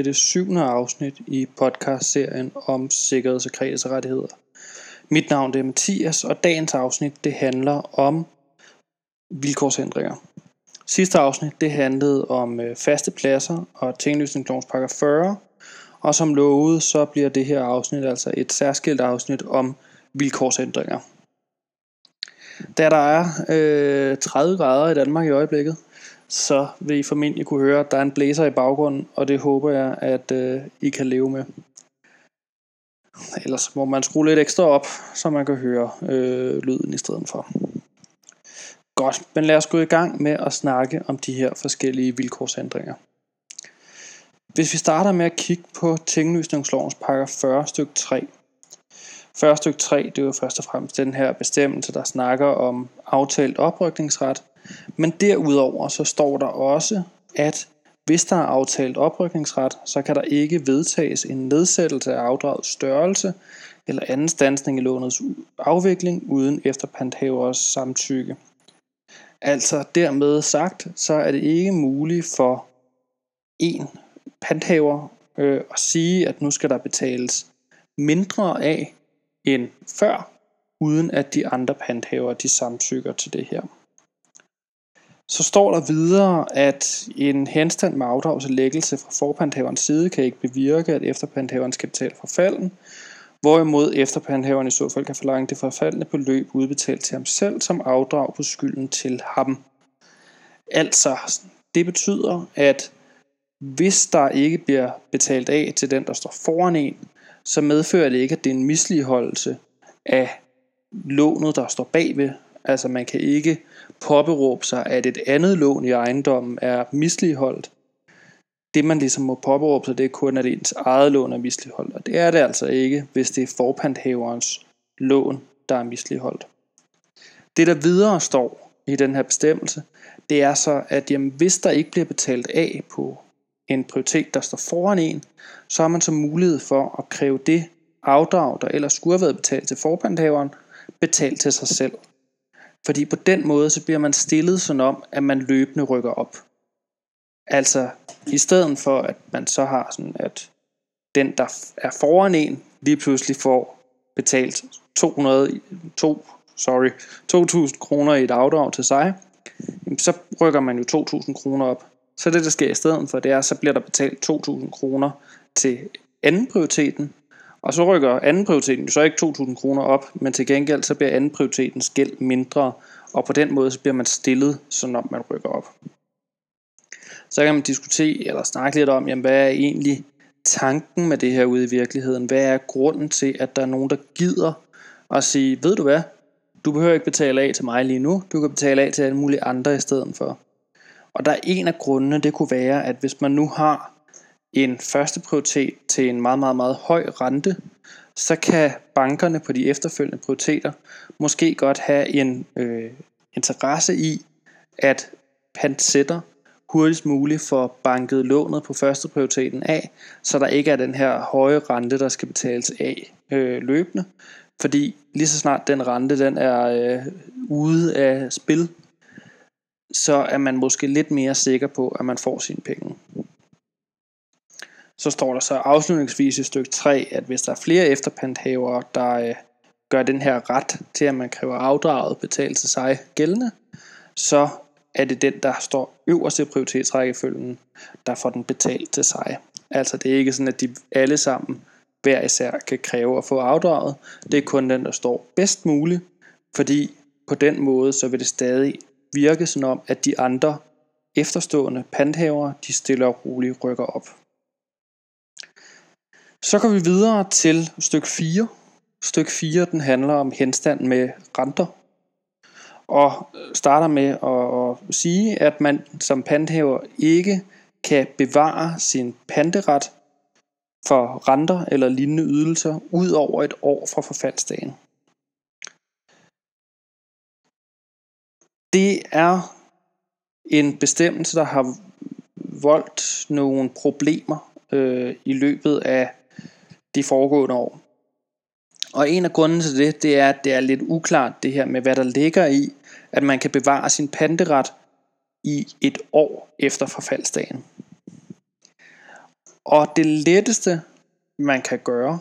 Det er det syvende afsnit i podcastserien om sikkerheds- og kredsrettigheder. Mit navn er Mathias, og dagens afsnit det handler om vilkårsændringer. Sidste afsnit det handlede om øh, faste pladser og tinglysningslovens paragraf 40, og som lovet, så bliver det her afsnit altså et særskilt afsnit om vilkårsændringer. Da der er øh, 30 grader i Danmark i øjeblikket, så vil I formentlig kunne høre, at der er en blæser i baggrunden, og det håber jeg, at øh, I kan leve med. Ellers må man skrue lidt ekstra op, så man kan høre øh, lyden i stedet for. Godt, men lad os gå i gang med at snakke om de her forskellige vilkårsændringer. Hvis vi starter med at kigge på tinglysningslovens paragraf 40 stykke 3. 40 stykke 3, det er jo først og fremmest den her bestemmelse, der snakker om aftalt oprykningsret, men derudover så står der også, at hvis der er aftalt oprykningsret, så kan der ikke vedtages en nedsættelse af afdragets størrelse eller anden stansning i lånets afvikling uden efter panthavers samtykke. Altså dermed sagt, så er det ikke muligt for en panthaver øh, at sige, at nu skal der betales mindre af end før, uden at de andre panthaver de samtykker til det her. Så står der videre, at en henstand med afdragslæggelse fra forpandhaverens side kan ikke bevirke, at efterpandhaverens kapital betale forfalden, hvorimod efterpandhaveren i så fald kan forlange det forfaldende beløb udbetalt til ham selv som afdrag på skylden til ham. Altså, det betyder, at hvis der ikke bliver betalt af til den, der står foran en, så medfører det ikke, at det er en misligeholdelse af lånet, der står bagved. Altså man kan ikke påberåbe sig, at et andet lån i ejendommen er misligeholdt. Det man ligesom må påberåbe sig, det er kun, at ens eget lån er misligeholdt. Og det er det altså ikke, hvis det er forpanthaverens lån, der er misligeholdt. Det der videre står i den her bestemmelse, det er så, at jamen, hvis der ikke bliver betalt af på en prioritet, der står foran en, så har man så mulighed for at kræve det afdrag, der ellers skulle have været betalt til forpanthaveren, betalt til sig selv. Fordi på den måde, så bliver man stillet sådan om, at man løbende rykker op. Altså, i stedet for, at man så har sådan, at den, der er foran en, lige pludselig får betalt 200, 2, sorry, 2.000 kroner i et afdrag til sig, så rykker man jo 2.000 kroner op. Så det, der sker i stedet for, det er, så bliver der betalt 2.000 kroner til anden prioriteten, og så rykker anden prioriteten jo så ikke 2.000 kroner op, men til gengæld så bliver anden prioritetens gæld mindre, og på den måde så bliver man stillet, så når man rykker op. Så kan man diskutere eller snakke lidt om, jamen, hvad er egentlig tanken med det her ude i virkeligheden? Hvad er grunden til, at der er nogen, der gider at sige, ved du hvad, du behøver ikke betale af til mig lige nu, du kan betale af til alle mulige andre i stedet for. Og der er en af grundene, det kunne være, at hvis man nu har en første prioritet til en meget, meget, meget høj rente, så kan bankerne på de efterfølgende prioriteter måske godt have en øh, interesse i, at pantsætter hurtigst muligt får banket lånet på første prioriteten af, så der ikke er den her høje rente, der skal betales af øh, løbende. Fordi lige så snart den rente den er øh, ude af spil, så er man måske lidt mere sikker på, at man får sine penge. Så står der så afslutningsvis i stykke 3, at hvis der er flere efterpanthavere, der øh, gør den her ret til, at man kræver afdraget betalt til sig gældende, så er det den, der står øverst i prioritetsrækkefølgen, der får den betalt til sig. Altså det er ikke sådan, at de alle sammen hver især kan kræve at få afdraget. Det er kun den, der står bedst muligt, fordi på den måde, så vil det stadig virke som om, at de andre efterstående panthavere, de stiller roligt rykker op. Så går vi videre til stykke 4. Stykke 4 den handler om henstand med renter. Og starter med at sige, at man som panthaver ikke kan bevare sin panteret for renter eller lignende ydelser ud over et år fra forfaldsdagen. Det er en bestemmelse, der har voldt nogle problemer øh, i løbet af de foregående år. Og en af grundene til det, det er, at det er lidt uklart det her med, hvad der ligger i, at man kan bevare sin panteret i et år efter forfaldsdagen. Og det letteste, man kan gøre,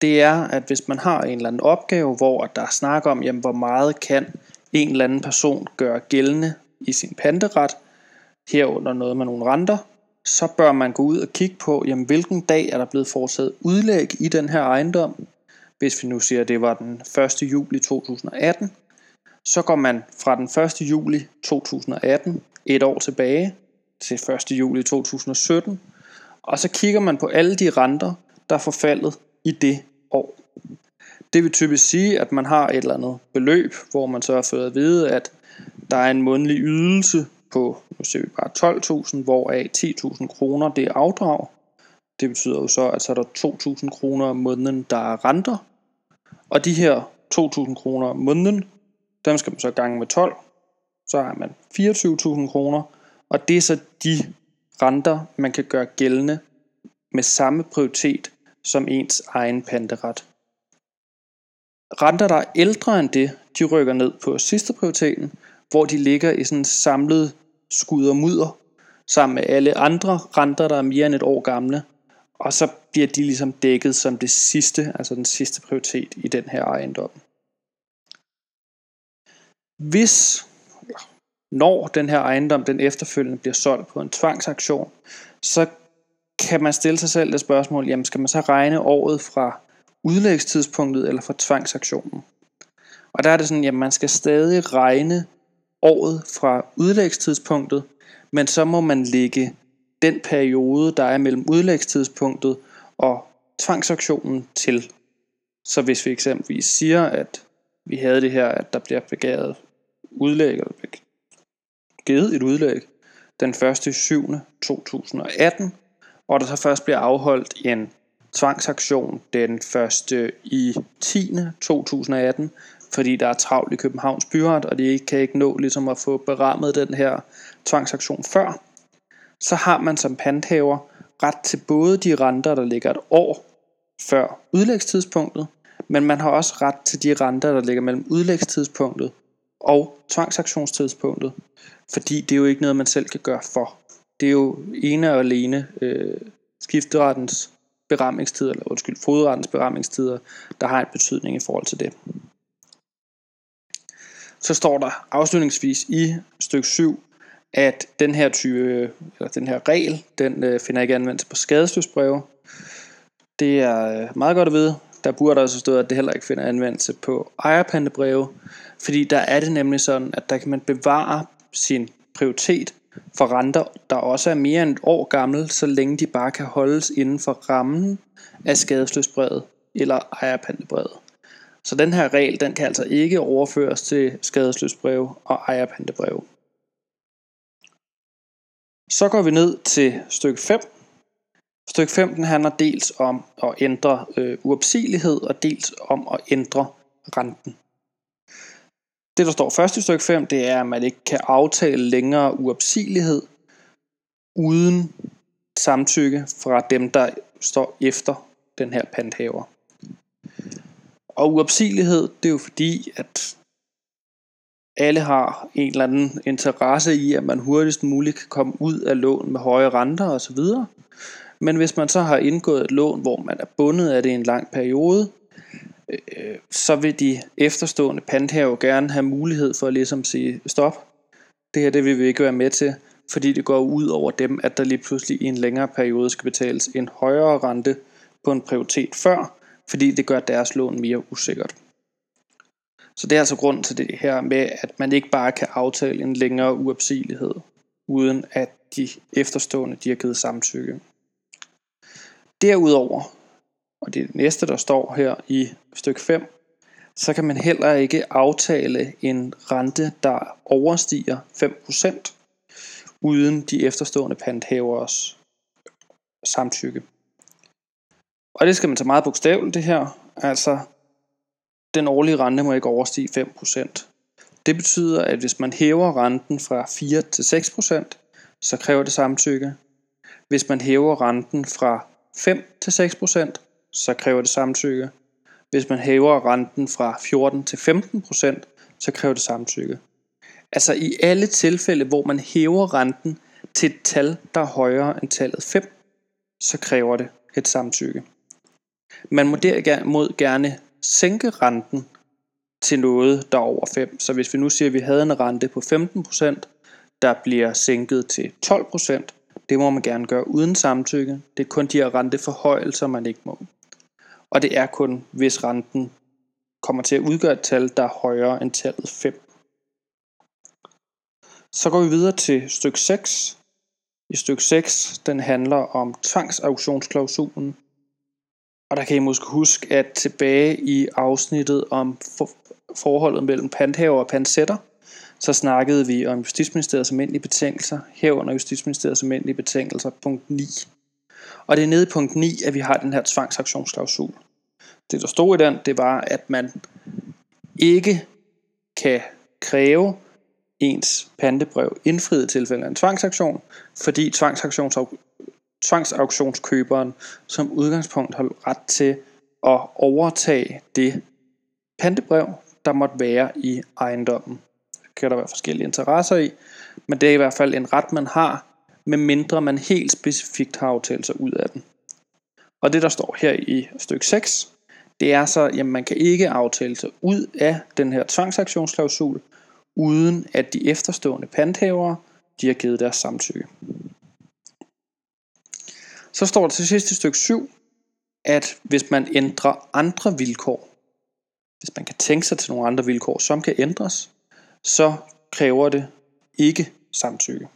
det er, at hvis man har en eller anden opgave, hvor der er snak om, jamen, hvor meget kan en eller anden person gøre gældende i sin panteret, herunder noget med nogle renter, så bør man gå ud og kigge på, jamen, hvilken dag er der blevet foretaget udlæg i den her ejendom. Hvis vi nu siger, at det var den 1. juli 2018, så går man fra den 1. juli 2018 et år tilbage til 1. juli 2017, og så kigger man på alle de renter, der er forfaldet i det år. Det vil typisk sige, at man har et eller andet beløb, hvor man så har fået at vide, at der er en månedlig ydelse på, nu ser vi bare 12.000, hvoraf 10.000 kroner det er afdrag. Det betyder jo så, at så er der 2.000 kroner om måneden, der er renter. Og de her 2.000 kroner om måneden, dem skal man så gange med 12. Så har man 24.000 kroner, og det er så de renter, man kan gøre gældende med samme prioritet som ens egen panteret. Renter, der er ældre end det, de rykker ned på sidste prioriteten, hvor de ligger i sådan en samlet skud og mudder, sammen med alle andre renter, der er mere end et år gamle, og så bliver de ligesom dækket som det sidste, altså den sidste prioritet i den her ejendom. Hvis, når den her ejendom den efterfølgende bliver solgt på en tvangsaktion, så kan man stille sig selv det spørgsmål, jamen skal man så regne året fra udlægstidspunktet eller fra tvangsaktionen? Og der er det sådan, at man skal stadig regne året fra udlægstidspunktet, men så må man lægge den periode, der er mellem udlægstidspunktet og tvangsaktionen til. Så hvis vi eksempelvis siger, at vi havde det her, at der bliver begæret udlæg, eller givet et udlæg den 1. 7. 2018, og der så først bliver afholdt en tvangsaktion den 1. i 10. 2018, fordi der er travlt i Københavns Byret, og de kan ikke nå ligesom at få berammet den her tvangsaktion før, så har man som panthaver ret til både de renter, der ligger et år før udlægstidspunktet, men man har også ret til de renter, der ligger mellem udlægstidspunktet og tvangsaktionstidspunktet, fordi det er jo ikke noget, man selv kan gøre for. Det er jo ene og alene øh, skifterettens beramningstider, eller undskyld, fodrettens beramningstider, der har en betydning i forhold til det. Så står der afslutningsvis i stykke 7, at den her type, eller den her regel, den øh, finder ikke anvendelse på skadesløsbreve. Det er øh, meget godt at vide. Der burde også stå, at det heller ikke finder anvendelse på ejerpantebreve, fordi der er det nemlig sådan, at der kan man bevare sin prioritet for renter, der også er mere end et år gammel, så længe de bare kan holdes inden for rammen af skadesløsbrevet eller ejerpantebrevet. Så den her regel, den kan altså ikke overføres til skadesløsbrev og ejerpantebrev. Så går vi ned til stykke 5. Stykke 5 den handler dels om at ændre øh, uopsigelighed og dels om at ændre renten. Det, der står først i stykke 5, det er, at man ikke kan aftale længere uopsigelighed uden samtykke fra dem, der står efter den her panthaver. Og uopsigelighed, det er jo fordi, at alle har en eller anden interesse i, at man hurtigst muligt kan komme ud af lån med høje renter osv. Men hvis man så har indgået et lån, hvor man er bundet af det i en lang periode, øh, så vil de efterstående panthaver gerne have mulighed for ligesom at ligesom sige, stop, det her det vil vi ikke være med til, fordi det går ud over dem, at der lige pludselig i en længere periode skal betales en højere rente på en prioritet før, fordi det gør deres lån mere usikkert. Så det er altså grund til det her med, at man ikke bare kan aftale en længere uopsigelighed, uden at de efterstående de har givet samtykke. Derudover, og det er det næste, der står her i stykke 5, så kan man heller ikke aftale en rente, der overstiger 5%, uden de efterstående panthavers samtykke. Og det skal man tage meget bogstaveligt det her. Altså, den årlige rente må ikke overstige 5%. Det betyder, at hvis man hæver renten fra 4 til 6%, så kræver det samtykke. Hvis man hæver renten fra 5 til 6%, så kræver det samtykke. Hvis man hæver renten fra 14 til 15%, så kræver det samtykke. Altså i alle tilfælde, hvor man hæver renten til et tal, der er højere end tallet 5, så kræver det et samtykke. Man må derimod gerne sænke renten til noget, der er over 5. Så hvis vi nu siger, at vi havde en rente på 15%, der bliver sænket til 12%, det må man gerne gøre uden samtykke. Det er kun de her renteforhøjelser, man ikke må. Og det er kun, hvis renten kommer til at udgøre et tal, der er højere end tallet 5. Så går vi videre til stykke 6. I stykke 6, den handler om tvangsauktionsklausulen. Og der kan I måske huske, at tilbage i afsnittet om for, forholdet mellem panthaver og pantsætter, så snakkede vi om Justitsministeriets almindelige betingelser, herunder Justitsministeriets almindelige betingelser, punkt 9. Og det er nede i punkt 9, at vi har den her tvangsaktionsklausul. Det der stod i den, det var, at man ikke kan kræve ens pantebrev indfriet i tilfælde af en tvangsaktion, fordi tvangsauktionskøberen som udgangspunkt har ret til at overtage det pantebrev, der måtte være i ejendommen. Det kan der være forskellige interesser i, men det er i hvert fald en ret, man har, medmindre man helt specifikt har aftalt sig ud af den. Og det, der står her i stykke 6, det er så, at man kan ikke aftale sig ud af den her tvangsaktionsklausul, uden at de efterstående panthavere de har givet deres samtykke. Så står der til sidst i stykke 7, at hvis man ændrer andre vilkår, hvis man kan tænke sig til nogle andre vilkår, som kan ændres, så kræver det ikke samtykke.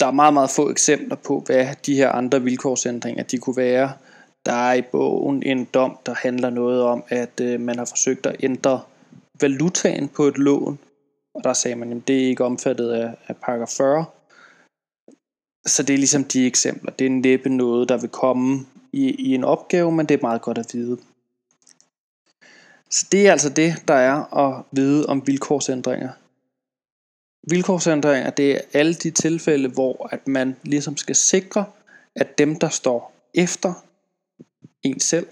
Der er meget, meget få eksempler på, hvad de her andre vilkårsændringer de kunne være. Der er i bogen en dom, der handler noget om, at øh, man har forsøgt at ændre valutaen på et lån, og der sagde man, at det er ikke omfattet af, af paragraf 40. Så det er ligesom de eksempler. Det er næppe noget, der vil komme i, i en opgave, men det er meget godt at vide. Så det er altså det, der er at vide om vilkårsændringer. Vilkårsændringer, det er alle de tilfælde, hvor at man ligesom skal sikre, at dem, der står efter en selv,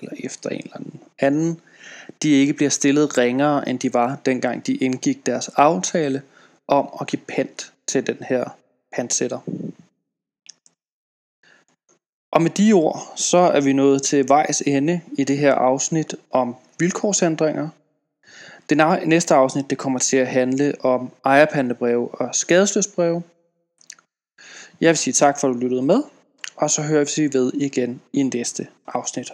eller efter en eller anden de ikke bliver stillet ringere, end de var, dengang de indgik deres aftale om at give pant til den her pantsætter. Og med de ord, så er vi nået til vejs ende i det her afsnit om vilkårsændringer. Det næste afsnit det kommer til at handle om ejerpantebreve og skadesløsbreve. Jeg vil sige tak for at du lyttede med, og så hører vi ved igen i næste afsnit.